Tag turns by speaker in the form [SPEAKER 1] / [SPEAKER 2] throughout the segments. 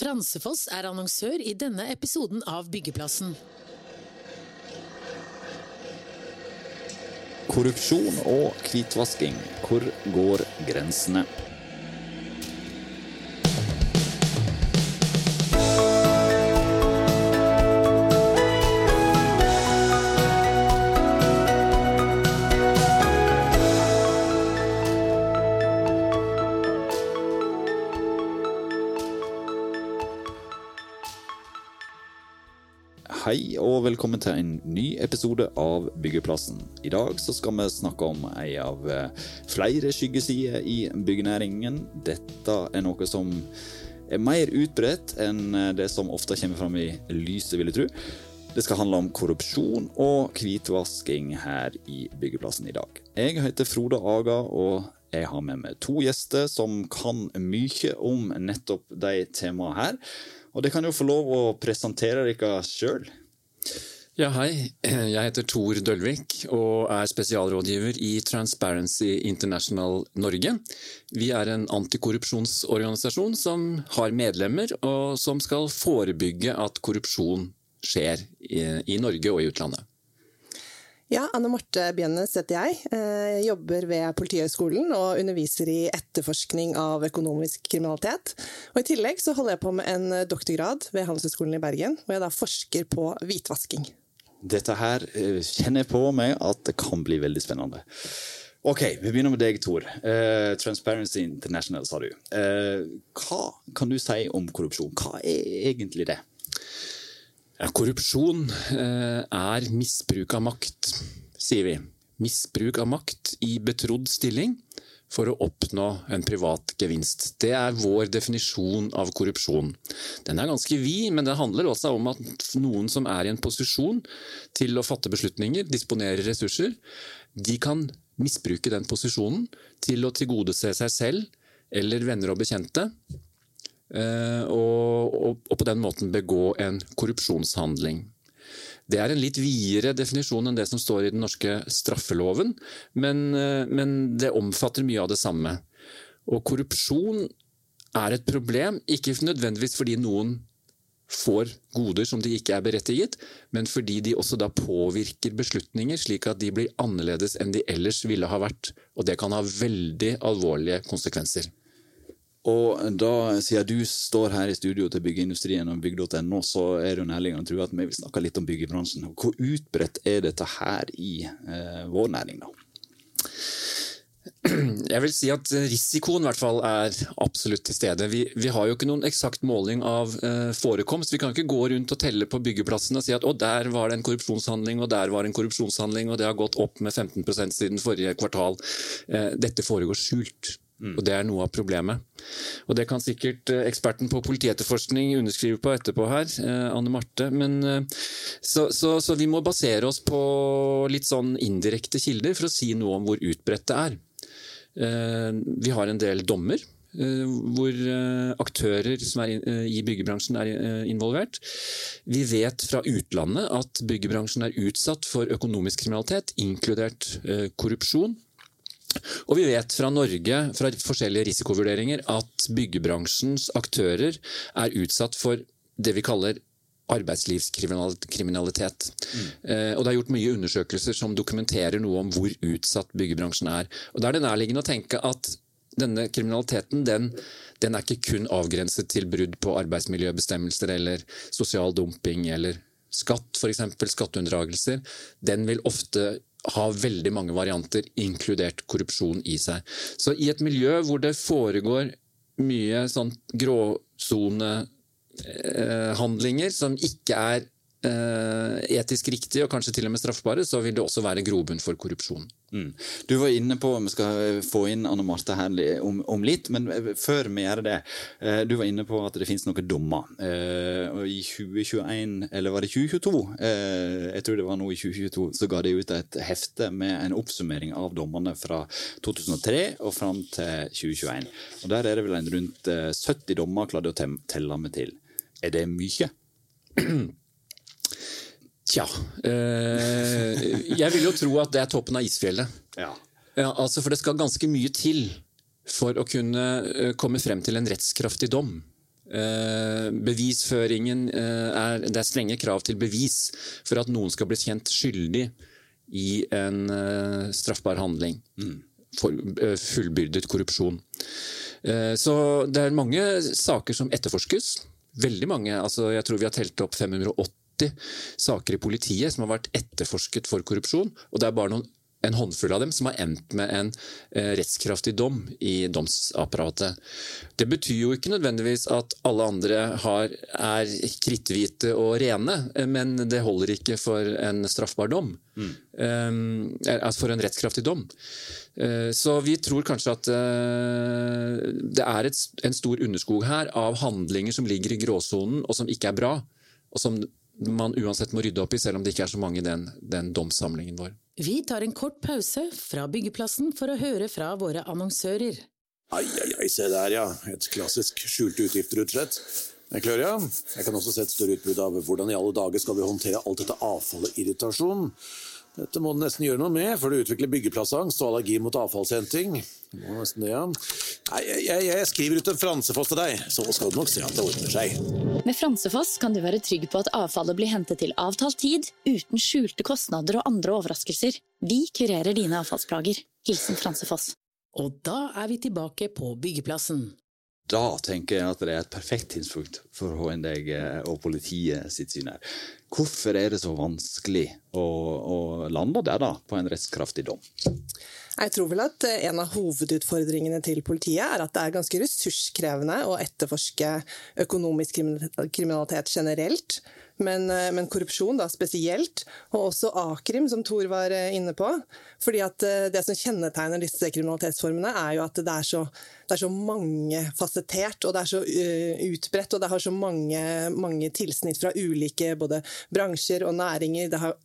[SPEAKER 1] Fransefoss er annonsør i denne episoden av Byggeplassen.
[SPEAKER 2] Korrupsjon og hvitvasking. Hvor går grensene? Velkommen til en ny episode av Byggeplassen. I dag så skal vi snakke om ei av eh, flere skyggesider i byggenæringen. Dette er noe som er mer utbredt enn eh, det som ofte kommer fram i lyset, vil jeg tro. Det skal handle om korrupsjon og hvitvasking her i Byggeplassen i dag. Jeg heter Frode Aga, og jeg har med meg to gjester som kan mye om nettopp de temaene her. Og det kan jo få lov å presentere dere sjøl.
[SPEAKER 3] Ja, hei. Jeg heter Tor Dølvik og er spesialrådgiver i Transparency International Norge. Vi er en antikorrupsjonsorganisasjon som har medlemmer, og som skal forebygge at korrupsjon skjer i Norge og i utlandet.
[SPEAKER 4] Ja, Anne Marte Bjønnes heter jeg. Jeg jobber ved Politihøgskolen og underviser i etterforskning av økonomisk kriminalitet. Og I tillegg så holder jeg på med en doktorgrad ved Handelshøyskolen i Bergen, hvor jeg da forsker på hvitvasking.
[SPEAKER 2] Dette her kjenner jeg på meg at det kan bli veldig spennende. Ok, Vi begynner med deg, Tor. Uh, Transparency International, sa du. Uh, hva kan du si om korrupsjon? Hva er egentlig det?
[SPEAKER 3] Korrupsjon eh, er misbruk av makt, sier vi. Misbruk av makt i betrodd stilling for å oppnå en privat gevinst. Det er vår definisjon av korrupsjon. Den er ganske vid, men det handler også om at noen som er i en posisjon til å fatte beslutninger, disponere ressurser, de kan misbruke den posisjonen til å tilgodese seg selv eller venner og bekjente og, og, og, på den måten begå en korrupsjonshandling. Det er en litt videre definisjon enn det som står i den norske straffeloven, men, eh, men det omfatter mye av det samme. Og korrupsjon er et problem, ikke nødvendigvis fordi noen får goder som de ikke er berettiget, men fordi de også da påvirker beslutninger slik at de blir annerledes enn de ellers ville ha vært. Og det kan ha veldig alvorlige konsekvenser.
[SPEAKER 2] Og da, siden du står her i studio til Byggeindustrien og bygg.no, så er det jo nærliggende å tro at vi vil snakke litt om byggebransjen. Hvor utbredt er dette her i eh, vår næring, da?
[SPEAKER 3] Jeg vil si at risikoen i hvert fall er absolutt til stede. Vi, vi har jo ikke noen eksakt måling av eh, forekomst. Vi kan ikke gå rundt og telle på byggeplassene og si at å, der var det en korrupsjonshandling, og der var det en korrupsjonshandling, og det har gått opp med 15 siden forrige kvartal. Eh, dette foregår skjult. Mm. Og Det er noe av problemet. Og Det kan sikkert eh, eksperten på politietterforskning underskrive på etterpå her, eh, Anne Marte. Men, eh, så, så, så, vi må basere oss på litt sånn indirekte kilder for å si noe om hvor utbredt det er. Vi har en del dommer hvor aktører som er i byggebransjen er involvert. Vi vet fra utlandet at byggebransjen er utsatt for økonomisk kriminalitet, inkludert korrupsjon. Og vi vet fra Norge fra forskjellige risikovurderinger at byggebransjens aktører er utsatt for det vi kaller arbeidslivskriminalitet. Mm. Eh, og Det er gjort mye undersøkelser som dokumenterer noe om hvor utsatt byggebransjen er. Og Da er det nærliggende å tenke at denne kriminaliteten den, den er ikke kun avgrenset til brudd på arbeidsmiljøbestemmelser eller sosial dumping eller skatt, f.eks. skatteunndragelser. Den vil ofte har veldig mange varianter, inkludert korrupsjon i seg. Så i et miljø hvor det foregår mye sånn gråsonehandlinger eh, som ikke er etisk riktige og kanskje til og med straffbare, så vil det også være grobunn for korrupsjon.
[SPEAKER 2] Mm. Du var inne på, Vi skal få inn Anne Marte her om, om, litt, men før vi gjør det eh, Du var inne på at det finnes noen dommer. Eh, og I 2021, eller var det 2022? Eh, jeg tror det var nå i 2022, så ga de ut et hefte med en oppsummering av dommene fra 2003 og fram til 2021. Og Der er det vel en rundt 70 dommer klarte å telle med til. Er det mye?
[SPEAKER 3] Tja eh, Jeg vil jo tro at det er toppen av isfjellet. Ja. Ja, altså for det skal ganske mye til for å kunne eh, komme frem til en rettskraftig dom. Eh, bevisføringen eh, er, Det er strenge krav til bevis for at noen skal bli kjent skyldig i en eh, straffbar handling. For, eh, fullbyrdet korrupsjon. Eh, Så det er mange saker som etterforskes. Veldig mange. altså Jeg tror vi har telt opp 580 saker i politiet som har vært etterforsket for korrupsjon. Og det er bare noen, en håndfull av dem som har endt med en eh, rettskraftig dom i domsapparatet. Det betyr jo ikke nødvendigvis at alle andre har, er kritthvite og rene, eh, men det holder ikke for en straffbar dom. Eh, altså for en rettskraftig dom. Eh, Så vi tror kanskje at eh, det er et, en stor underskog her av handlinger som ligger i gråsonen, og som ikke er bra. Og som man uansett må rydde opp i, selv om det ikke er så mange i den, den domssamlingen vår.
[SPEAKER 1] Vi tar en kort pause fra byggeplassen for å høre fra våre annonsører.
[SPEAKER 5] Ai, ai, ai, se der, ja. Et klassisk skjulte utgifter, rett og slett. Det er klør, ja. Jeg kan også se et større utbrudd av hvordan i alle dager skal vi håndtere alt dette avfallet irritasjon. Dette må du nesten gjøre noe med, for du utvikler byggeplassangst og allergi mot avfallshenting. Må nesten det, ja. Nei, jeg, jeg, jeg skriver ut en fransefoss til deg, så skal du nok se at det ordner seg.
[SPEAKER 6] Med Fransefoss kan du være trygg på at avfallet blir hentet til avtalt tid, uten skjulte kostnader og andre overraskelser. Vi kurerer dine avfallsplager. Hilsen Fransefoss.
[SPEAKER 1] Og da er vi tilbake på byggeplassen.
[SPEAKER 2] Da tenker jeg at det er et perfekt tidspunkt for deg eh, og politiet sitt syn her. Hvorfor er det så vanskelig å, å lande der, da, på en rettskraftig dom?
[SPEAKER 4] Jeg tror vel at eh, en av hovedutfordringene til politiet er at det er ganske ressurskrevende å etterforske økonomisk kriminalitet generelt, men, eh, men korrupsjon da spesielt, og også A-krim, som Thor var eh, inne på. Fordi at eh, Det som kjennetegner disse kriminalitetsformene, er jo at det er så, det er så mangefasettert, og det er så utbredt, og det har så mange, mange tilsnitt fra ulike både bransjer og næringer. Det har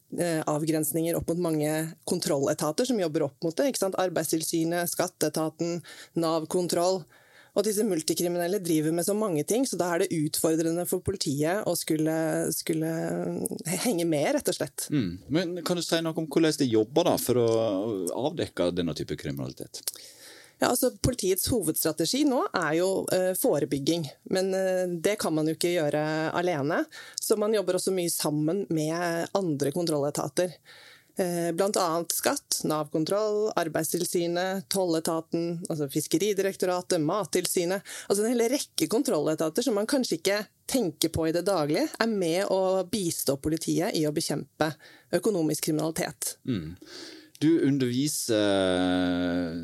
[SPEAKER 4] avgrensninger opp mot mange kontrolletater som jobber opp mot det. ikke sant? Arbeidstilsynet, skatteetaten, Nav-kontroll. Og disse multikriminelle driver med så mange ting, så da er det utfordrende for politiet å skulle, skulle henge med, rett og slett.
[SPEAKER 2] Mm. Men Kan du si noe om hvordan de jobber da, for å avdekke denne type kriminalitet?
[SPEAKER 4] Ja, altså Politiets hovedstrategi nå er jo eh, forebygging, men eh, det kan man jo ikke gjøre alene. Så man jobber også mye sammen med andre kontrolletater. Eh, annet skatt, Nav-kontroll, Arbeidstilsynet, Tolletaten, altså Fiskeridirektoratet, Mattilsynet. Altså en hel rekke kontrolletater som man kanskje ikke tenker på i det daglige, er med å bistå politiet i å bekjempe økonomisk kriminalitet.
[SPEAKER 2] Du underviser eh,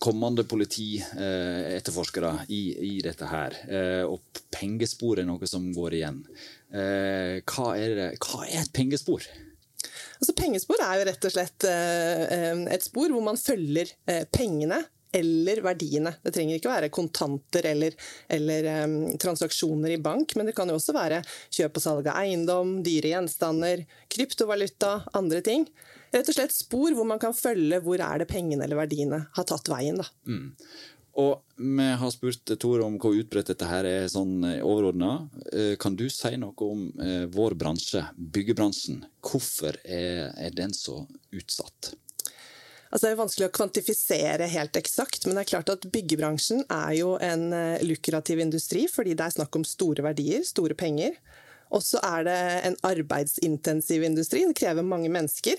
[SPEAKER 2] kommende politietterforskere i, i dette her, eh, og pengespor er noe som går igjen. Eh, Hva er, hva er et pengespor?
[SPEAKER 4] Altså, pengespor er jo rett og slett eh, et spor hvor man følger eh, pengene eller verdiene. Det trenger ikke være kontanter eller, eller eh, transaksjoner i bank, men det kan jo også være kjøp og salg av eiendom, dyre gjenstander, kryptovaluta, andre ting. Rett og slett spor hvor man kan følge hvor er det pengene eller verdiene har tatt veien. Da.
[SPEAKER 2] Og vi har spurt Tor om hvor utbredt dette her er sånn overordna. Kan du si noe om eh, vår bransje, byggebransjen? Hvorfor er, den så utsatt?
[SPEAKER 4] Altså, det er vanskelig å kvantifisere helt eksakt, men det er klart at byggebransjen er jo en eh, lukrativ industri, fordi det er snakk om store verdier, store penger. Og så er det en arbeidsintensiv industri, det krever mange mennesker.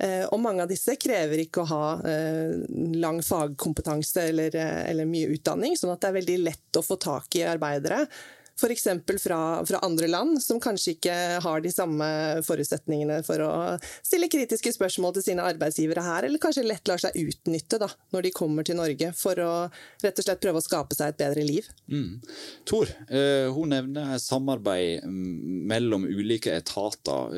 [SPEAKER 4] Eh, Og mange av disse krever ikke å ha eh, lang fagkompetanse eller, eh, eller mye utdanning, sånn at det er veldig lett å få tak i arbeidere. F.eks. Fra, fra andre land som kanskje ikke har de samme forutsetningene for å stille kritiske spørsmål til sine arbeidsgivere her, eller kanskje lett lar seg utnytte da, når de kommer til Norge, for å rett og slett prøve å skape seg et bedre liv.
[SPEAKER 2] Tor, eh, hun nevner samarbeid mm, mellom ulike etater.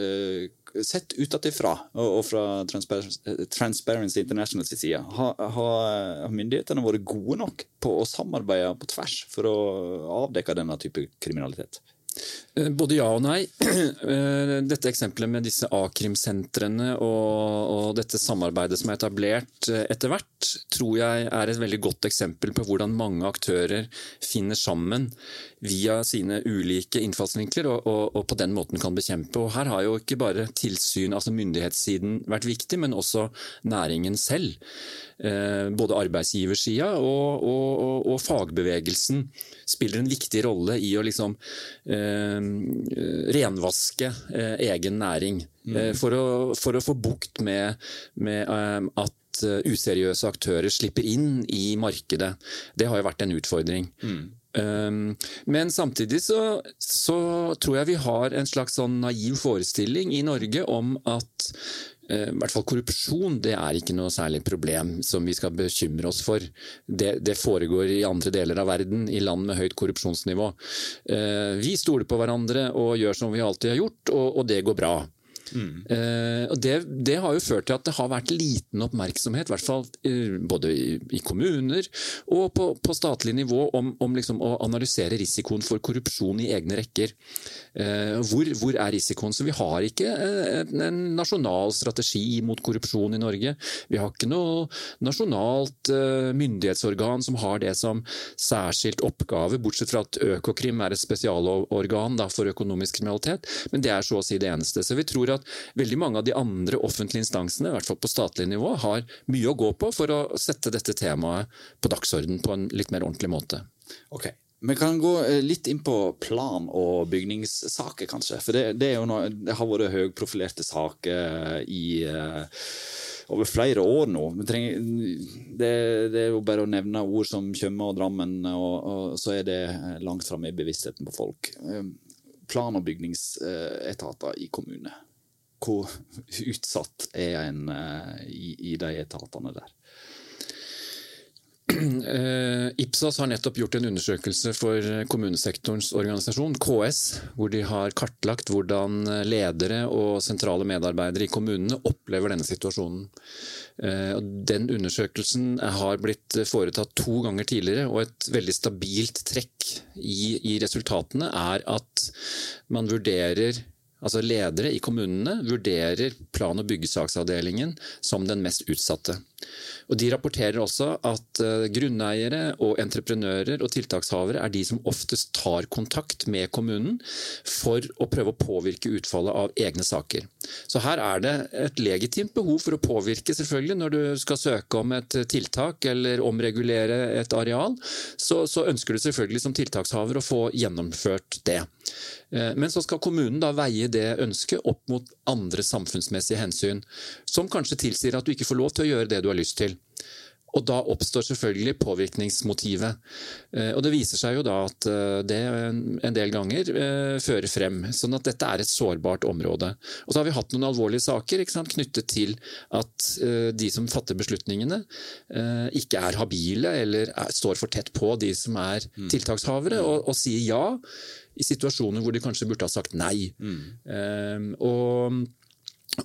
[SPEAKER 2] Sett utenfra og, fra Transparency International sin side, har, har myndighetene vært gode nok på å samarbeide på tvers for å avdekke denne type kriminalitet?
[SPEAKER 3] Eh, både ja og nei. Eh, dette eksempelet med disse a-krimsentrene og, og, dette samarbeidet som er etablert eh, etter hvert, tror jeg er et veldig godt eksempel på hvordan mange aktører finner sammen via sine ulike innfallsvinkler og, og, og på den måten kan bekjempe. Og her har jo ikke bare tilsyn, altså myndighetssiden, vært viktig, men også næringen selv. Både arbeidsgiversida og, fagbevegelsen spiller en viktig rolle i å liksom renvaske eh, egen næring. Mm. Eh, for, å, for, å, få bukt med, med eh, at eh, useriøse aktører slipper inn i markedet. Det har jo vært en utfordring. Mm. Um, men samtidig så, så, tror jeg vi har en slags sånn naiv forestilling i Norge om at Eh, i hvert fall korrupsjon det er ikke noe særlig problem som vi skal bekymre oss for. Det, det, foregår i andre deler av verden, i land med høyt korrupsjonsnivå. Eh, vi stoler på hverandre og gjør som vi alltid har gjort, og, og det går bra. Mm. Og det, det, har jo ført til at det har vært liten oppmerksomhet, i hvert fall uh, både i, kommuner og på, på statlig nivå, om, om liksom å analysere risikoen for korrupsjon i egne rekker. Uh, hvor, hvor, er risikoen? Så Vi har ikke en, nasjonal strategi mot korrupsjon i Norge. Vi har ikke noe nasjonalt myndighetsorgan som har det som særskilt oppgave, bortsett fra at Økokrim er et spesialorgan da, for økonomisk kriminalitet. Men det er så å si det eneste. Så vi tror at veldig mange av de andre offentlige instansene, i hvert fall på statlig nivå, har mye å gå på for å sette dette temaet på dagsorden på en litt mer ordentlig måte.
[SPEAKER 2] Ok, vi kan gå eh, litt inn på plan- og bygningssaker, kanskje. For det, det, noe, det har vært høyprofilerte saker i uh, over flere år nå. Trenger, det, det, er jo bare å nevne ord som Tjøme og Drammen, og, og så er det langt framme i bevisstheten på folk. Plan- og bygningsetater i kommune hvor utsatt er en uh, i, i, de etatene der?
[SPEAKER 3] Uh, Ipsos har nettopp gjort en undersøkelse for kommunesektorens organisasjon, KS, hvor de har kartlagt hvordan ledere og sentrale medarbeidere i kommunene opplever denne situasjonen. Den undersøkelsen har blitt foretatt to ganger tidligere, og et veldig stabilt trekk i, i resultatene er at man vurderer altså ledere i kommunene vurderer plan- og byggesaksavdelingen som den mest utsatte. Og De rapporterer også at uh, grunneiere og entreprenører og tiltakshavere er de som oftest tar kontakt med kommunen for å prøve å påvirke utfallet av egne saker. Så her er det et legitimt behov for å påvirke, selvfølgelig. Når du skal søke om et tiltak eller omregulere et areal, så, så ønsker du selvfølgelig som tiltakshaver å få gjennomført det. Eh, men så skal kommunen da veie det ønsket opp mot andre samfunnsmessige hensyn, som kanskje tilsier at du ikke får lov til å gjøre det du har lyst til. Og da oppstår selvfølgelig påvirkningsmotivet. Eh, og det viser seg jo da at eh, det en del ganger fører frem. Sånn at dette er et sårbart område. Og så har vi hatt noen alvorlige saker sant, knyttet til at de som fatter beslutningene, ikke er habile eller står for tett på de som er mm. tiltakshavere, og, og sier ja i situasjoner hvor de kanskje burde ha sagt nei. Mm. Um, og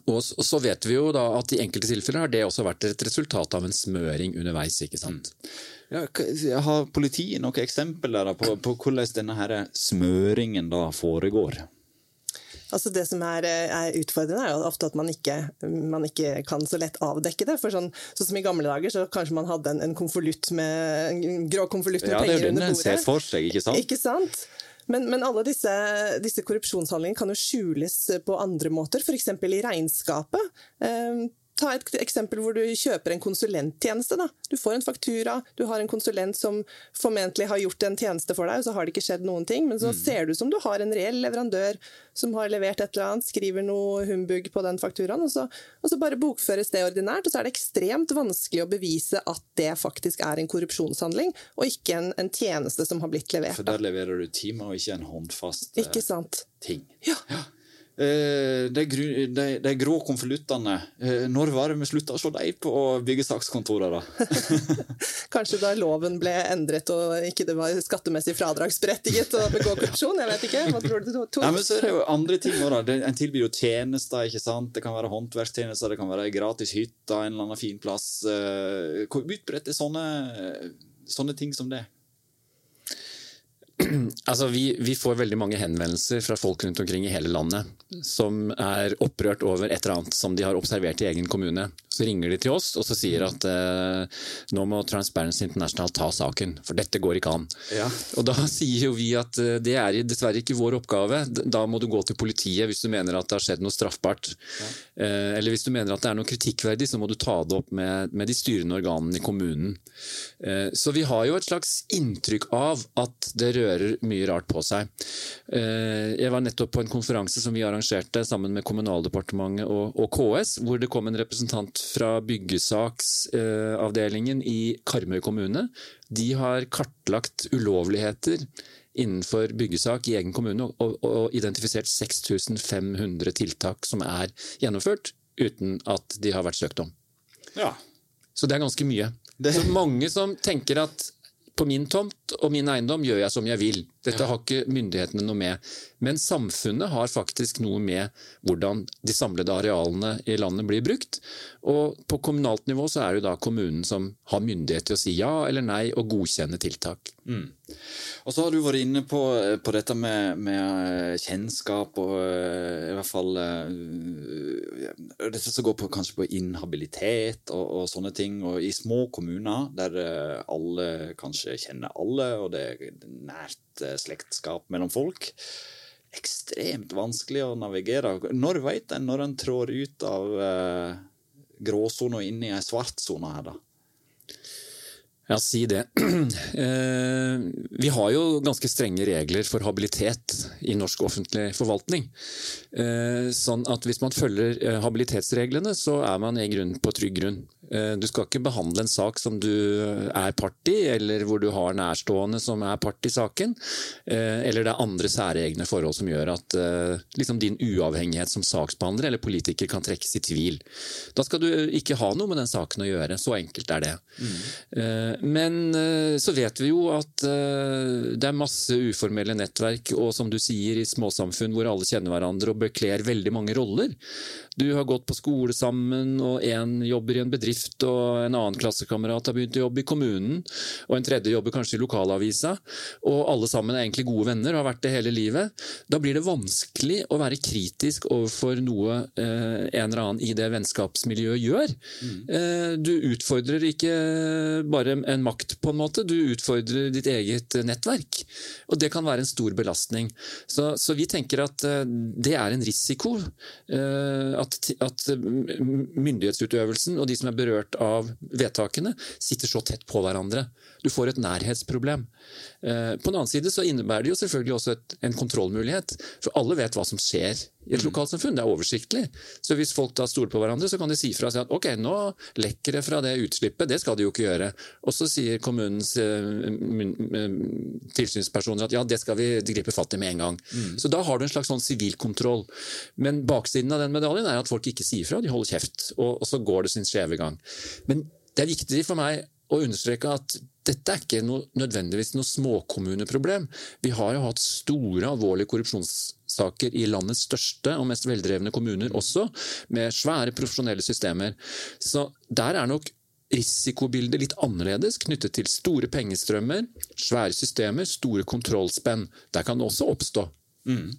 [SPEAKER 3] og så vet vi jo da at i enkelte tilfeller har det også vært et resultat av en smøring underveis. ikke sant?
[SPEAKER 2] Mm. Ja, har politiet noen eksempler på, på, hvordan denne her smøringen da foregår?
[SPEAKER 4] Altså Det som er, er, utfordrende, er jo ofte at man ikke, man ikke, kan så lett avdekke det. For sånn, sånn, som I gamle dager så kanskje man hadde en, en konvolutt med en grå konvolutt med
[SPEAKER 2] ja,
[SPEAKER 4] penger under bordet. Ja,
[SPEAKER 2] Det er jo den en ser for seg, ikke sant?
[SPEAKER 4] Ikke sant? Men, men alle disse, disse korrupsjonshandlingene kan jo skjules på andre måter, f.eks. i regnskapet. Ta et eksempel hvor du kjøper en konsulenttjeneste. Da. Du får en faktura, du har en konsulent som formentlig har gjort en tjeneste for deg, og så har det ikke skjedd noen ting. Men så mm. ser du som du har en reell leverandør som har levert et eller annet, skriver noe humbug på den fakturaen, og så, og så bare bokføres det ordinært. Og så er det ekstremt vanskelig å bevise at det faktisk er en korrupsjonshandling, og ikke en, en tjeneste som har blitt levert.
[SPEAKER 2] For der leverer du timer, og ikke en håndfast eh,
[SPEAKER 4] ikke sant?
[SPEAKER 2] ting.
[SPEAKER 4] Ja. ja.
[SPEAKER 2] Eh, de, de, de, grå konvoluttene, eh, når var det vi slutta å se dem på byggesakskontorene?
[SPEAKER 4] Kanskje da loven ble endret og ikke det var skattemessig fradragsberettiget å begå korrupsjon? Jeg vet ikke. Hva tror du, Tor?
[SPEAKER 2] Nei, men så er det jo andre ting også, En tilbyr jo tjenester. ikke sant? Det kan være håndverkstjenester, det kan være gratis hytte en eller annen fin plass. Eh, hvor utbredt er sånne, sånne ting som det?
[SPEAKER 3] Altså, vi, vi, får veldig mange henvendelser fra folk rundt omkring i hele landet som er opprørt over et eller annet som de har observert i egen kommune. Så ringer de til oss og så sier at eh, nå må Transparency International ta saken, for dette går ikke an. Ja. Og Da sier jo vi at eh, det er dessverre ikke vår oppgave. Da må du gå til politiet hvis du mener at det har skjedd noe straffbart. Ja. Eh, eller hvis du mener at det er noe kritikkverdig, så må du ta det opp med, med de styrende organene i kommunen. Eh, så vi har jo et slags inntrykk av at det rører mye rart på seg. Eh, jeg var nettopp på en konferanse som vi arrangerte sammen med Kommunaldepartementet og, og KS, hvor det kom en representant fra byggesaksavdelingen i Karmøy kommune. De har kartlagt ulovligheter innenfor byggesak i egen kommune og, og identifisert 6500 tiltak som er gjennomført uten at de har vært søkt om.
[SPEAKER 2] Ja.
[SPEAKER 3] Så det er ganske mye. Det... Så mange som tenker at på min tomt og min eiendom gjør jeg som jeg vil. Dette har ikke myndighetene noe med. Men samfunnet har faktisk noe med hvordan de samlede arealene i landet blir brukt. Og på kommunalt nivå så er det da kommunen som har myndighet til å si ja eller nei og godkjenne tiltak. Mm.
[SPEAKER 2] Og så har du vært inne på, på dette med, med, kjennskap og eh, i hvert fall Dette som går på, kanskje på inhabilitet og, og, sånne ting. Og i små kommuner der alle kanskje kjenner alle, og det er nært Eh, slektskap mellom folk. Ekstremt vanskelig å navigere. Når veit en når en trår ut av eh, gråsona og inn i ei svartsone her, da?
[SPEAKER 3] Ja, si det. Eh, vi har jo ganske strenge regler for habilitet i norsk offentlig forvaltning. Sånn at hvis man følger habilitetsreglene, så er man i grunn på trygg grunn. Eh, du skal ikke behandle en sak som du er part i, eller hvor du har nærstående som er part i saken. Eh, eller det er andre særegne forhold som gjør at eh, liksom din uavhengighet som saksbehandler eller politiker kan trekkes i tvil. Da skal du ikke ha noe med den saken å gjøre. Så enkelt er det. Mm. Men så vet vi jo at det er masse uformelle nettverk, og som du sier, i småsamfunn hvor alle kjenner hverandre og bekler veldig mange roller. Du har gått på skole sammen, og én jobber i en bedrift bedrift, og en annen klassekamerat har begynt å jobbe i kommunen, og en tredje jobber kanskje i lokalavisa, og alle sammen er egentlig gode venner og har vært det hele livet, da blir det vanskelig å være kritisk overfor noe eh, en eller annen i det vennskapsmiljøet gjør. Mm. Eh, du utfordrer ikke bare en makt, på en måte, du utfordrer ditt eget nettverk. Og det kan være en stor belastning. Så, så vi tenker at eh, det er en risiko. Eh, at, at myndighetsutøvelsen og de som er berørt berørt av vedtakene, sitter så tett på hverandre. Du får et nærhetsproblem. Eh, på den annen side så innebærer det jo selvfølgelig også et, en kontrollmulighet. For alle vet hva som skjer i et mm. lokalsamfunn. Det er oversiktlig. Så hvis folk da stoler på hverandre, så kan de si fra seg at ok, nå lekker det fra det utslippet. Det skal de jo ikke gjøre. Og så sier kommunens uh, tilsynspersoner at ja, det skal vi gripe fatt i med en gang. Mm. Så da har du en slags sånn sivilkontroll. Men baksiden av den medaljen er at folk ikke sier fra, de holder kjeft. Og, og så går det sin skjeve gang. Men det er viktig for meg å understreke at dette er ikke noe, nødvendigvis noe småkommuneproblem. Vi har jo hatt store, alvorlige korrupsjonssaker i landets største og mest veldrevne kommuner også, med svære profesjonelle systemer. Så der er nok risikobildet litt annerledes, knyttet til store pengestrømmer, svære systemer, store kontrollspenn. Der kan det også oppstå. Mm.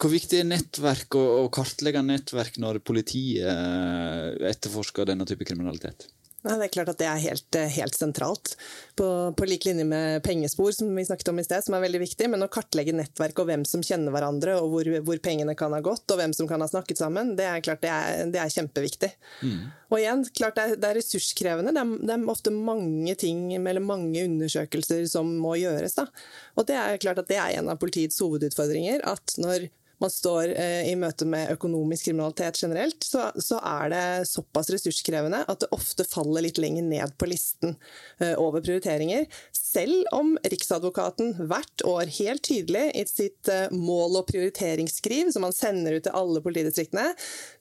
[SPEAKER 2] Hvor viktig er nettverk og kartlegge nettverk når politiet eh, etterforsker denne type kriminalitet?
[SPEAKER 4] Nei, det er klart at det er helt, eh, helt sentralt. På, på, lik linje med pengespor, som vi snakket om i sted, som er veldig viktig. Men å kartlegge nettverk og hvem som kjenner hverandre, og hvor, hvor, pengene kan ha gått, og hvem som kan ha snakket sammen, det er klart det er, det er kjempeviktig. Mm. Og igjen, klart det er, det er ressurskrevende. Det er, det er, ofte mange ting eller mange undersøkelser som må gjøres. Da. Og det er klart at det er en av politiets hovedutfordringer. at når man står eh, i møte med økonomisk kriminalitet generelt, så, så, er det såpass ressurskrevende at det ofte faller litt lenger ned på listen eh, over prioriteringer. Selv om Riksadvokaten hvert år helt tydelig i sitt eh, mål- og prioriteringsskriv, som man sender ut til alle politidistriktene,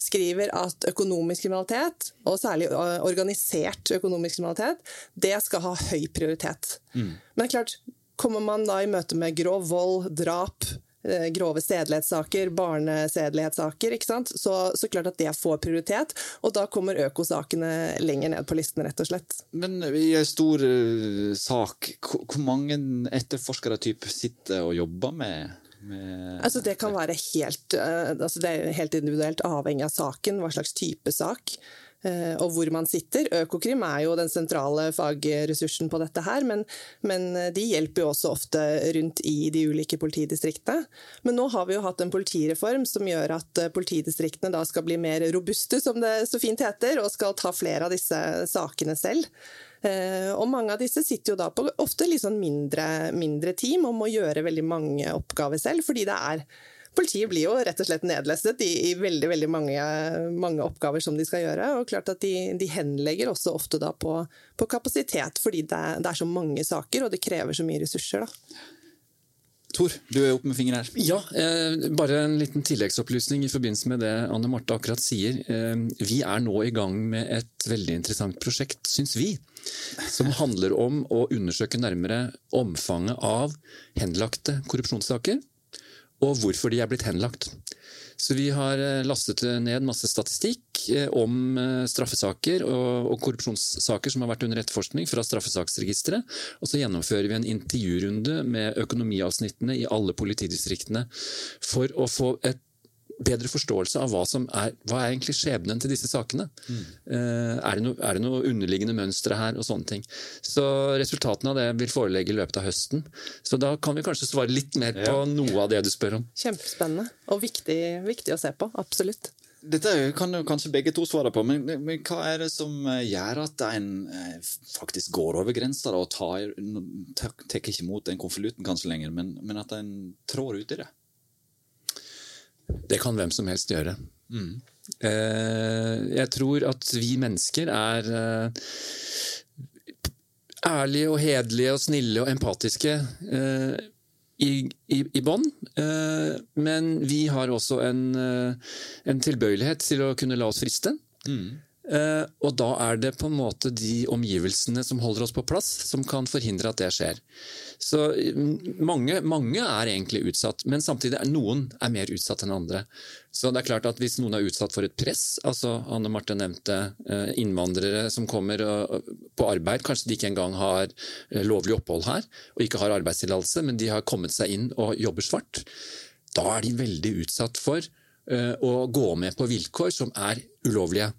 [SPEAKER 4] skriver at økonomisk kriminalitet, og særlig organisert økonomisk kriminalitet, det skal ha høy prioritet. Mm. Men klart, kommer man da i møte med grov vold, drap, grove sedelighetssaker, barnesedelighetssaker? Så, så klart at det får prioritet. Og da kommer økosakene lenger ned på listen, rett og slett.
[SPEAKER 2] Men i en stor uh, sak, hvor, hvor mange etterforskere type sitter og jobber med
[SPEAKER 4] Altså det kan være helt, altså det er helt individuelt avhengig av saken, hva slags type sak. Eh, og hvor man sitter. Økokrim er jo den sentrale fagressursen på dette her, men, men, de hjelper jo også ofte rundt i de ulike politidistriktene. Men nå har vi jo hatt en politireform som gjør at eh, politidistriktene da skal bli mer robuste, som det så fint heter, og skal ta flere av disse sakene selv. Eh, og mange av disse sitter jo da på ofte litt sånn mindre, mindre team og må gjøre veldig mange oppgaver selv, fordi det er Politiet blir jo rett og slett nedlestet i, i veldig veldig mange, mange, oppgaver som de skal gjøre. og klart at De, de henlegger også ofte da på, på kapasitet, fordi det, det, er så mange saker og det krever så mye ressurser. da.
[SPEAKER 2] Tor, du er oppe med fingeren her.
[SPEAKER 3] Ja, eh, bare en liten tilleggsopplysning i forbindelse med det Anne Marte akkurat sier. Eh, vi er nå i gang med et veldig interessant prosjekt, syns vi. Som handler om å undersøke nærmere omfanget av henlagte korrupsjonssaker og hvorfor de er blitt henlagt. Så vi har eh, lastet ned masse statistikk eh, om eh, straffesaker og korrupsjonssaker som har vært under etterforskning fra straffesaksregisteret. Og så gjennomfører vi en intervjurunde med økonomiavsnittene i alle politidistriktene for å få et bedre forståelse av hva som er, hva er egentlig skjebnen til disse sakene. Mm. Uh, er, det no, er, det noe, underliggende mønstre her og sånne ting. Så Resultatene av det vil forelegge i løpet av høsten. Så da kan vi kanskje svare litt mer på ja. noe av det du spør om.
[SPEAKER 4] Kjempespennende og viktig, viktig å se på. Absolutt.
[SPEAKER 2] Dette kan jo kanskje begge to svare på, men, men, hva er det som eh, gjør at en eh, faktisk går over grensa og tar, tar ikke imot den konvolutten kanskje lenger, men, men at en trår ut i det?
[SPEAKER 3] Det kan hvem som helst gjøre. Mm. Jeg tror at vi mennesker er eh, ærlige og hederlige og snille og empatiske eh, i, i, i bånn. Men vi har også en, en, tilbøyelighet til å kunne la oss friste. Mm. Og da er det på en måte de omgivelsene som holder oss på plass, som kan forhindre at det skjer. Så mm, mange, mange, er egentlig utsatt, men samtidig er noen er mer utsatt enn andre. Så det er klart at Hvis noen er utsatt for et press, altså Anne Marte nevnte uh, innvandrere som kommer på arbeid, kanskje de ikke engang har lovlig opphold her og ikke har arbeidstillatelse, men de har kommet seg inn og jobber svart, da er de veldig utsatt for å gå med på vilkår som er ulovlige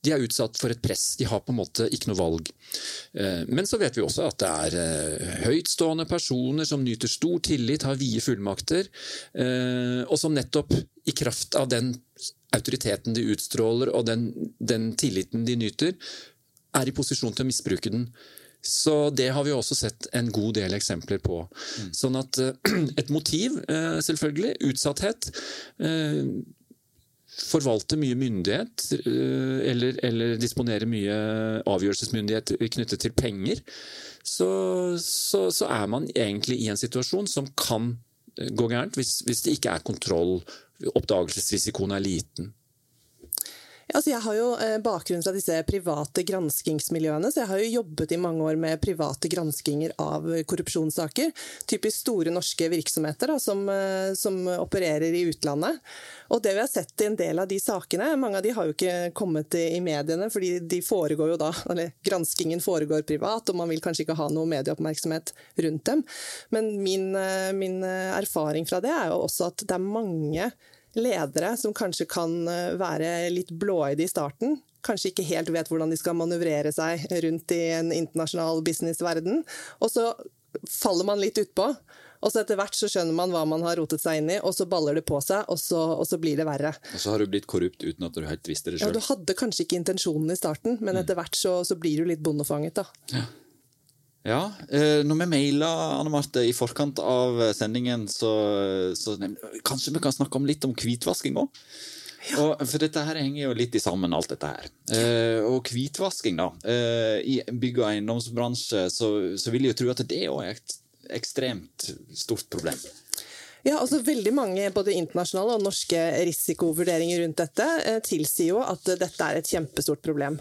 [SPEAKER 3] de er utsatt for et press. De har på en måte ikke noe valg. Eh, men så vet vi også at det er eh, høytstående personer som nyter stor tillit, har vide fullmakter, eh, og som nettopp i kraft av den autoriteten de utstråler og den, den tilliten de nyter, er i posisjon til å misbruke den. Så det har vi også sett en god del eksempler på. Mm. Sånn at et motiv, selvfølgelig, utsatthet forvalte mye myndighet, eh, eller, eller disponere mye avgjørelsesmyndighet knyttet til penger, så, så, så, er man egentlig i en situasjon som kan gå gærent hvis, hvis det ikke er kontroll. Oppdagelsesrisikoen er liten.
[SPEAKER 4] Altså, jeg har jo eh, bakgrunn fra disse private granskingsmiljøene, så jeg har jo jobbet i mange år med private granskinger av korrupsjonssaker. Typisk store norske virksomheter da, som, eh, som, opererer i utlandet. Og det vi har sett i en del av de sakene, mange av de har jo ikke kommet i mediene, fordi de foregår jo da, eller granskingen foregår privat, og man vil kanskje ikke ha noe medieoppmerksomhet rundt dem. Men min, eh, min erfaring fra det er jo også at det er mange ledere som kanskje kan eh, være litt blåøyde i starten. Kanskje ikke helt vet hvordan de skal manøvrere seg rundt i en internasjonal businessverden. Og så faller man litt utpå. Og så etter hvert så skjønner man hva man har rotet seg inn i, og så baller det på seg, og så, og så blir det verre.
[SPEAKER 2] Og så har du blitt korrupt uten at du helt visste det sjøl.
[SPEAKER 4] Ja, du hadde kanskje ikke intensjonen i starten, men mm. etter hvert så, så blir du litt bondefanget, da. Ja.
[SPEAKER 2] Ja, eh, når vi maila Anne Marte i forkant av eh, sendingen, så, så kanskje vi kan snakke om litt om hvitvasking òg? Ja. for dette her henger jo litt i sammen, alt dette her. Eh, og hvitvasking, da. Eh, I bygg- og eiendomsbransje så, så vil jeg jo tro at det òg er et ekstremt stort problem.
[SPEAKER 4] Ja, altså Veldig mange både internasjonale og norske risikovurderinger rundt dette eh, tilsier jo at dette er et kjempestort problem.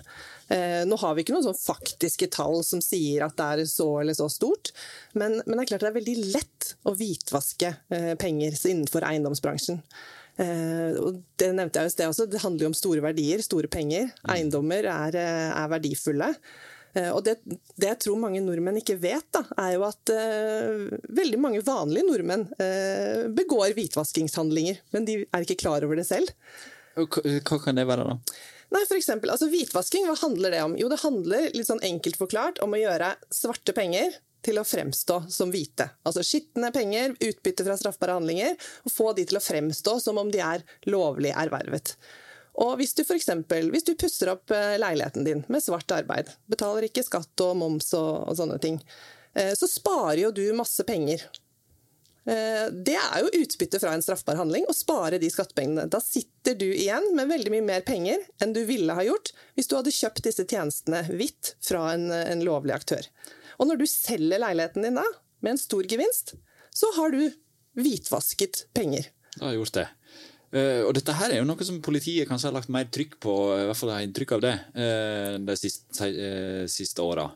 [SPEAKER 4] Eh, nå har vi ikke noen sånn faktiske tall som sier at det er så eller så stort, men, men det er klart det er veldig lett å hvitvaske eh, penger innenfor eiendomsbransjen. Eh, det nevnte jeg jo i sted også, det handler jo om store verdier, store penger. Eiendommer er, er verdifulle. Og det, det, jeg tror mange nordmenn ikke vet, da, er jo at uh, veldig mange vanlige nordmenn uh, begår hvitvaskingshandlinger, men de er ikke klar over det selv.
[SPEAKER 2] Hva kan det være, da?
[SPEAKER 4] Nei, for eksempel, altså Hvitvasking, hva handler det om? Jo, det handler litt sånn enkelt forklart om å gjøre svarte penger til å fremstå som hvite. Altså skitne penger, utbytte fra straffbare handlinger, og få de til å fremstå som om de er lovlig ervervet. Og hvis du f.eks. hvis du pusser opp eh, leiligheten din med svart arbeid, betaler ikke skatt og moms og, og sånne ting, eh, så sparer jo du masse penger. Eh, det er jo utbytte fra en straffbar handling å spare de skattepengene. Da sitter du igjen med veldig mye mer penger enn du ville ha gjort hvis du hadde kjøpt disse tjenestene hvitt fra en, en lovlig aktør. Og når du selger leiligheten din da, med en stor gevinst, så har du hvitvasket penger.
[SPEAKER 2] Du har gjort det. Uh, og dette her er jo noe som politiet kanskje har lagt mer trykk på, i hvert fall har inntrykk av det, uh, de siste, uh, siste åra.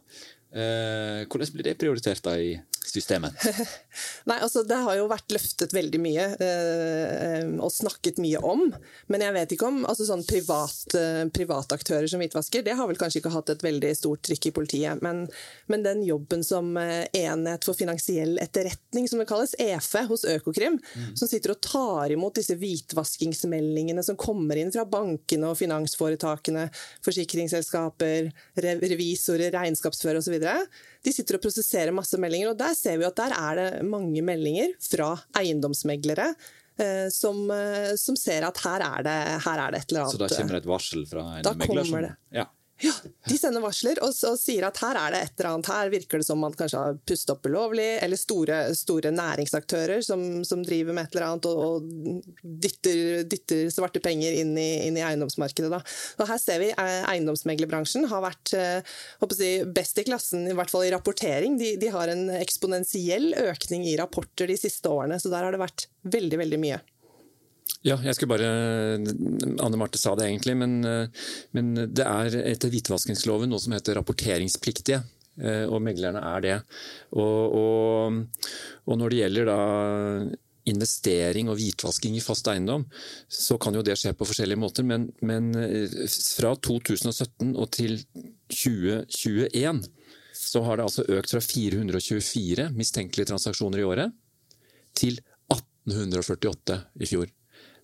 [SPEAKER 2] hvordan blir det prioritert da i systemet?
[SPEAKER 4] Nei, altså Det har jo vært løftet veldig mye eh, og snakket mye om. Men jeg vet ikke om altså sånn privat, eh, privataktører som hvitvasker, det har vel kanskje ikke hatt et veldig stort trykk i politiet. Men, men den jobben som eh, Enhet for finansiell etterretning, som det kalles, EFE, hos Økokrim, mm. som sitter og tar imot disse hvitvaskingsmeldingene som kommer inn fra bankene og finansforetakene, forsikringsselskaper, revisorer, regnskapsførere osv. De sitter og prosesserer masse meldinger, og der ser vi at der er det mange meldinger fra eiendomsmeglere eh, som, eh, som, ser at her er, det, her er, det, et eller annet.
[SPEAKER 2] Så da kommer det et varsel fra en da megler? Som, det.
[SPEAKER 4] Ja. Ja, de sender varsler og, og, sier at her er det et eller annet. Her virker det som man kanskje har pustet opp ulovlig, eller store, store næringsaktører som, som, driver med et eller annet og, og dytter, dytter, svarte penger inn i, inn i eiendomsmarkedet. Da. Og her ser vi eh, eiendomsmeglerbransjen har vært eh, si, best i klassen, i hvert fall i rapportering. De, de har en eksponentiell økning i rapporter de siste årene, så der har det vært veldig, veldig mye.
[SPEAKER 3] Ja, jeg skulle bare Anne Marte sa det egentlig, men, men det er etter hvitvaskingsloven noe som heter rapporteringspliktige. Eh, og meglerne er det. Og, og, og når det gjelder da investering og hvitvasking i fast eiendom, så kan jo det skje på forskjellige måter. Men, men eh, fra 2017 og til 2021 så har det altså økt fra 424 mistenkelige transaksjoner i året til 1848 i fjor.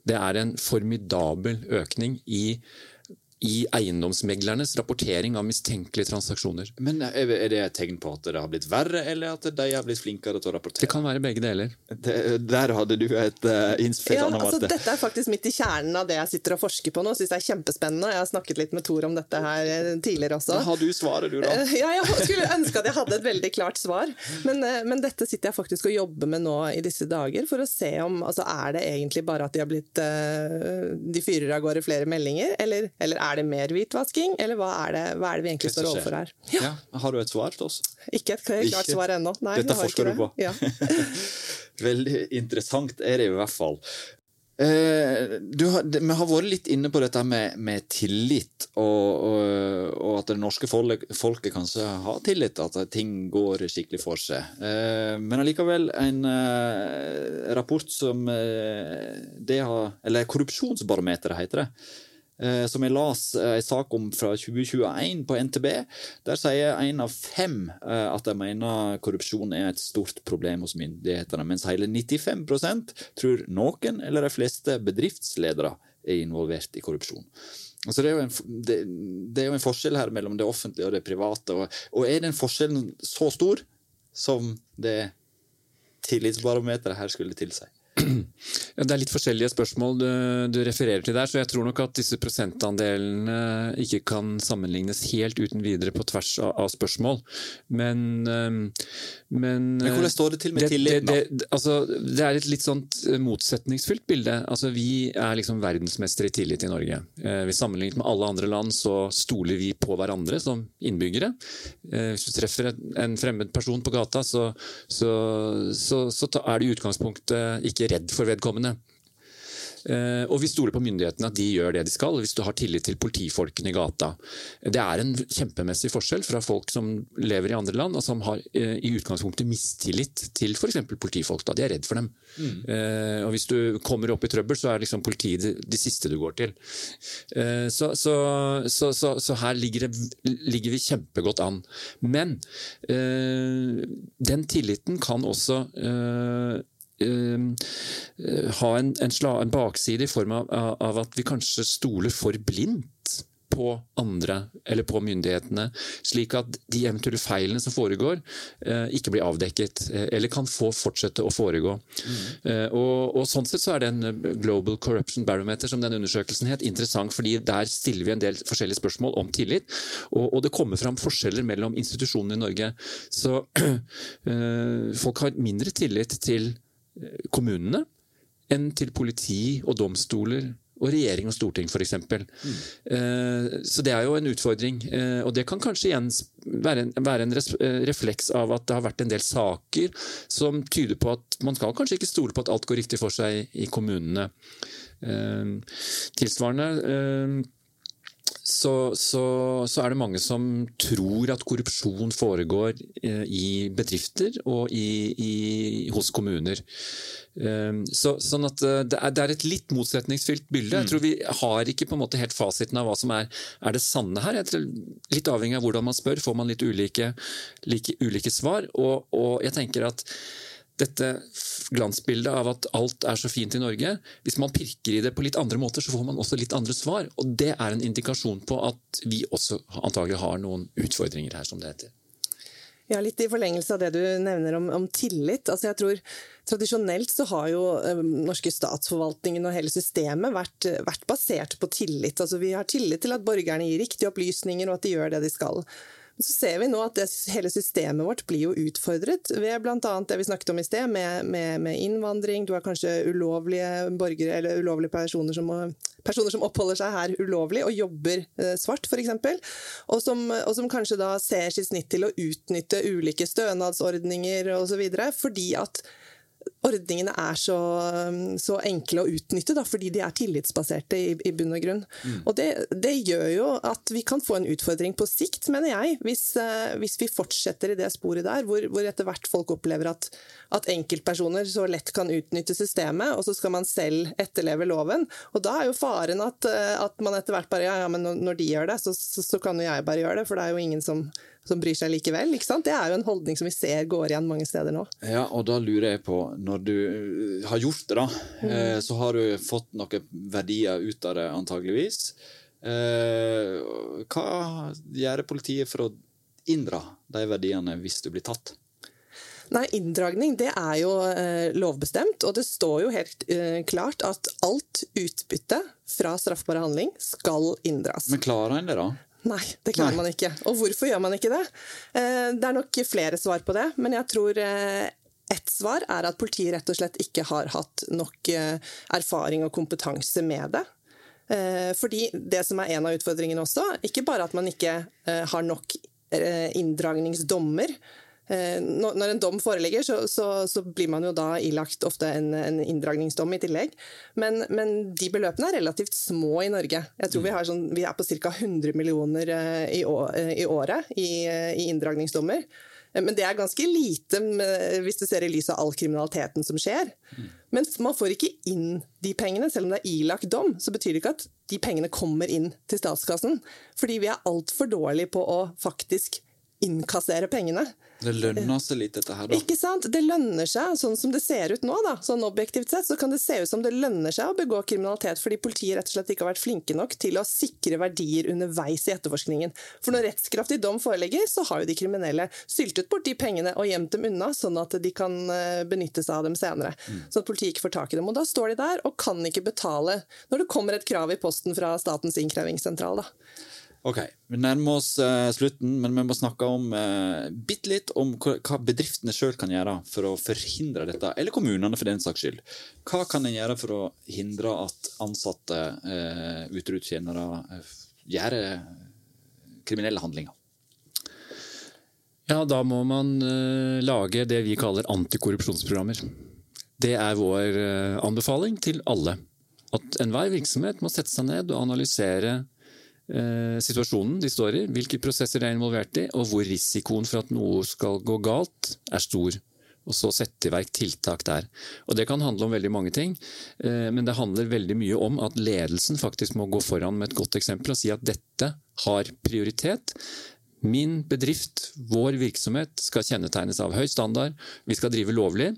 [SPEAKER 3] Det er en formidabel økning i i eiendomsmeglernes rapportering av mistenkelige transaksjoner.
[SPEAKER 2] Men Er det et tegn på at det har blitt verre, eller at de har blitt flinkere til å rapportere?
[SPEAKER 3] Det kan være begge deler.
[SPEAKER 2] Det, der hadde du et uh, innspill.
[SPEAKER 4] Ja, altså, dette er faktisk midt i kjernen av det jeg sitter og forsker på nå. Syns det er kjempespennende. Jeg har snakket litt med Tor om dette her eh, tidligere også.
[SPEAKER 2] Da har du svaret, du, da.
[SPEAKER 4] Uh, ja, jeg skulle ønske at jeg hadde et veldig klart svar. Men, uh, men, dette sitter jeg faktisk og jobber med nå i disse dager, for å se om altså, er det egentlig bare at de har blitt De fyrer av gårde flere meldinger, eller, eller er det mer hvitvasking, eller hva er det, hva er det vi egentlig står overfor her?
[SPEAKER 2] Ja. ja. Har du et svar til oss?
[SPEAKER 4] Ikke et klart Ikke. svar ennå.
[SPEAKER 2] Dette forsker du på. Ja. Veldig interessant er det i hvert fall. Du, vi har vært litt inne på dette med, med tillit, og, og, og, at det norske folket, folket kanskje har tillit, at ting går skikkelig for seg. Eh, men allikevel, en eh, rapport som eh, det har Eller Korrupsjonsbarometeret, heter det Eh, som jeg las en eh, sak om fra 2021 på NTB. Der sier en av fem eh, at de mener korrupsjon er et stort problem hos myndighetene, mens hele 95% tror noen eller de fleste bedriftsledere er involvert i korrupsjon. Altså det, er en, det, det, er jo en, forskjell her mellom det offentlige og det private. Og, og er den forskjellen så stor som det tillitsbarometeret her skulle tilsi?
[SPEAKER 3] Det er litt forskjellige spørsmål du, du, refererer til der, så jeg tror nok at disse prosentandelene ikke kan sammenlignes helt uten videre på tvers av, av spørsmål. Men, men,
[SPEAKER 2] men hvordan står det til med tilliten,
[SPEAKER 3] da? Det, altså, det, er et litt sånt motsetningsfylt bilde. Altså, vi er liksom verdensmestere i tillit i Norge. Eh, vi Sammenlignet med alle andre land så stoler vi på hverandre som innbyggere. Eh, hvis du treffer en fremmed person på gata, så, så, så, så er det i utgangspunktet ikke redd for vedkommende. Eh, og vi stoler på myndighetene at de gjør det de skal, hvis du har tillit til politifolkene i gata. Det er en kjempemessig forskjell fra folk som lever i andre land og som har eh, i utgangspunktet mistillit til f.eks. politifolk. Da. De er redd for dem. Mm. Eh, og hvis du kommer opp i trøbbel, så er liksom politiet det, de siste du går til. Så, så, så, så her ligger, det, ligger, vi kjempegodt an. Men den tilliten kan også Eh, ha en, en, sla, en, bakside i form av, av, at vi kanskje stoler for blindt på andre eller på myndighetene, slik at de eventuelle feilene som foregår, eh, ikke blir avdekket, eh, eller kan få fortsette å foregå. Mm. Og, og, Sånn sett så er den Global Corruption Barometer som den undersøkelsen het, interessant, fordi der stiller vi en del forskjellige spørsmål om tillit, og, og det kommer fram forskjeller mellom institusjonene i Norge. Så folk har mindre tillit til kommunene enn til politi og domstoler og regjering og storting, f.eks. Mm. Eh, så det er jo en utfordring. Eh, og det kan kanskje igjen være en, være en, eh, refleks av at det har vært en del saker som tyder på at man skal kanskje ikke stole på at alt går riktig for seg i kommunene. Tilsvarende så, så, så, er det mange som tror at korrupsjon foregår eh, i bedrifter og i, i, hos kommuner. Eh, så, sånn at eh, det er, det er, et litt motsetningsfylt bilde. Jeg tror Vi har ikke på en måte helt fasiten av hva som er, er det sanne her. Tror, litt avhengig av hvordan man spør, får man litt ulike, like, ulike svar. Og, og jeg tenker at dette glansbildet av at alt er så fint i Norge. Hvis man pirker i det på litt andre måter, så får man også litt andre svar. Og det er en indikasjon på at vi også antagelig har noen utfordringer her, som det heter.
[SPEAKER 4] Ja, Litt i forlengelse av det du nevner om, om tillit. Altså jeg tror Tradisjonelt så har jo ø, norske statsforvaltningen og hele systemet vært, vært basert på tillit. Altså Vi har tillit til at borgerne gir riktige opplysninger og at de gjør det de skal. Så ser vi nå at det, hele systemet vårt blir jo utfordret ved bl.a. det vi snakket om i sted, med, med, med, innvandring. Du har kanskje ulovlige borgere eller ulovlige personer som, personer som oppholder seg her ulovlig og jobber eh, svart, f.eks. Og, og som kanskje da ser sitt snitt til å utnytte ulike stønadsordninger osv. fordi at ordningene er så, så, enkle å utnytte, da, fordi de er tillitsbaserte i, i bunn og grunn. Mm. Og det, det, gjør jo at vi kan få en utfordring på sikt, mener jeg, hvis, uh, hvis vi fortsetter i det sporet der, hvor, hvor etter hvert folk opplever at, at, enkeltpersoner så lett kan utnytte systemet, og så skal man selv etterleve loven. Og da er jo faren at, uh, at man etter hvert bare ja, ja, men når de gjør det, så, så, så kan jo jeg bare gjøre det, for det er jo ingen som som bryr seg likevel. ikke sant? Det er jo en holdning som vi ser går igjen mange steder nå.
[SPEAKER 2] Ja, og da lurer jeg på, når du uh, har gjort det, da, mm. Eh, så har du fått noen verdier ut av det, antageligvis. Eh, hva gjør politiet for å inndra de verdiene hvis du blir tatt?
[SPEAKER 4] Nei, Inndragning det er jo eh, lovbestemt, og det står jo helt eh, klart at alt utbytte fra straffbar handling skal inndras.
[SPEAKER 2] Men klarer en det, da?
[SPEAKER 4] Nei, det klarer Nei. man ikke. Og hvorfor gjør man ikke det? Eh, det er nok flere svar på det, men jeg tror eh, ett svar er at politiet rett og slett ikke har hatt nok eh, erfaring og kompetanse med det. Fordi det som er en av utfordringene også, ikke bare at man ikke har nok inndragningsdommer, når en dom foreligger, så, så, så, blir man jo da ilagt ofte en, en inndragningsdom i tillegg. Men, men, de beløpene er relativt små i Norge. Jeg tror vi, sånn, vi er på ca. 100 millioner eh, i, eh, i året i, i inndragningsdommer. Men det er ganske lite hvis du ser i lys av all kriminaliteten som skjer. Men man får ikke inn de pengene. Selv om det er ilagt dom, så betyr det ikke at de pengene kommer inn til statskassen. Fordi vi er altfor dårlige på å faktisk innkassere pengene.
[SPEAKER 2] Det lønner seg litt, dette her, da.
[SPEAKER 4] Ikke sant? Det lønner seg, sånn som det ser ut nå, da, sånn objektivt sett, så kan det se ut som det lønner seg å begå kriminalitet fordi politiet rett og slett ikke har vært flinke nok til å sikre verdier underveis i etterforskningen. For når rettskraftig dom foreligger, så har jo de kriminelle syltet bort de pengene og gjemt dem unna, sånn at de kan eh, benytte seg av dem senere. Mm. Sånn at politiet ikke får tak i dem. Og da står de der og kan ikke betale når det kommer et krav i posten fra Statens innkrevingssentral. da.
[SPEAKER 2] Ok, Vi nærmer oss uh, slutten, men vi må snakke om uh, bitte litt om hva, hva bedriftene sjøl kan gjøre for å forhindre dette, eller kommunene for den saks skyld. Hva kan en gjøre for å hindre at ansatte uh, uteruttjenere uh, gjør kriminelle handlinger?
[SPEAKER 3] Ja, da må man uh, lage det vi kaller antikorrupsjonsprogrammer. Det er vår anbefaling til alle. At enhver virksomhet må sette seg ned og analysere Eh, situasjonen de står i, hvilke prosesser de er involvert i, og hvor risikoen for at noe skal gå galt, er stor. Og så sette i verk tiltak der. Og Det kan handle om veldig mange ting, eh, men det handler veldig mye om at ledelsen faktisk må gå foran med et godt eksempel og si at dette har prioritet. Min bedrift, vår virksomhet, skal kjennetegnes av høy standard. Vi skal drive lovlig.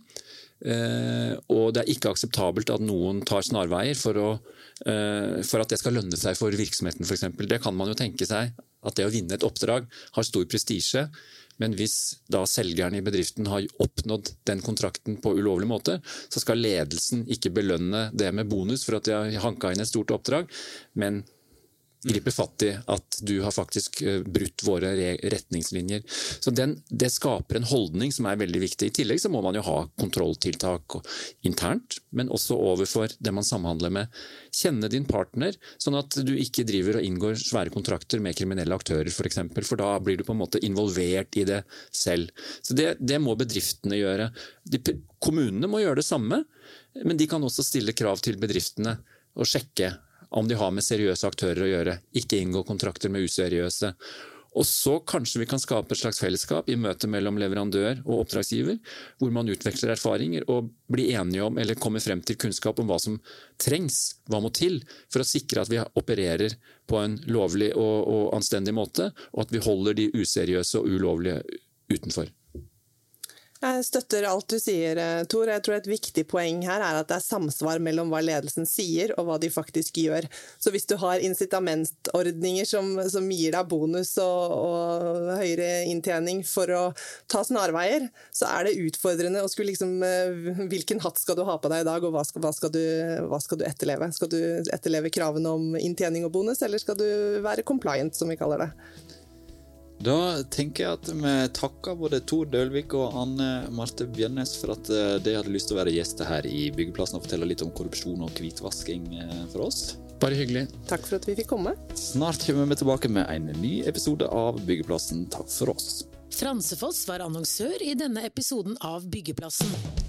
[SPEAKER 3] Eh, og det er ikke akseptabelt at noen tar snarveier for, å, eh, for at det skal lønne seg for virksomheten f.eks. Det kan man jo tenke seg. At det å vinne et oppdrag har stor prestisje. Men hvis da selgeren i bedriften har oppnådd den kontrakten på ulovlig måte, så skal ledelsen ikke belønne det med bonus for at de har hanka inn et stort oppdrag, men griper fatt i at du har faktisk eh, brutt våre retningslinjer. Så den, Det skaper en holdning som er veldig viktig. I tillegg så må man jo ha kontrolltiltak internt, men også overfor det man samhandler med. Kjenne din partner, sånn at du ikke driver og inngår svære kontrakter med kriminelle aktører f.eks., for, eksempel, for da blir du på en måte involvert i det selv. Så Det, det må bedriftene gjøre. De, kommunene må gjøre det samme, men de kan også stille krav til bedriftene og sjekke om de har med seriøse aktører å gjøre. Ikke inngå kontrakter med useriøse. Og så kanskje vi kan skape et slags fellesskap i møte mellom leverandør og oppdragsgiver, hvor man utveksler erfaringer og blir enige om eller kommer frem til kunnskap om hva som trengs, hva må til, for å sikre at vi opererer på en lovlig og, og anstendig måte, og at vi holder de useriøse og ulovlige utenfor.
[SPEAKER 4] Jeg støtter alt du sier, eh, Tor. Jeg tror et viktig poeng her er at det er samsvar mellom hva ledelsen sier og hva de faktisk gjør. Så hvis du har incitamentordninger som, som gir deg bonus og, og, høyere inntjening for å ta snarveier, så er det utfordrende å skulle liksom eh, Hvilken hatt skal du ha på deg i dag, og hva skal, hva skal, du, hva skal du etterleve? Skal du etterleve kravene om inntjening og bonus, eller skal du være compliant, som vi kaller det?
[SPEAKER 2] Da tenker jeg at vi takker både Tor Dølvik og Anne Marte Bjørnes for at eh, de hadde lyst til å være gjester her i Byggeplassen og fortelle litt om korrupsjon og hvitvasking eh, for oss.
[SPEAKER 3] Bare hyggelig.
[SPEAKER 4] Takk for at vi fikk komme.
[SPEAKER 2] Snart kommer vi tilbake med en ny episode av Byggeplassen. Takk for oss.
[SPEAKER 1] Fransefoss var annonsør i denne episoden av Byggeplassen.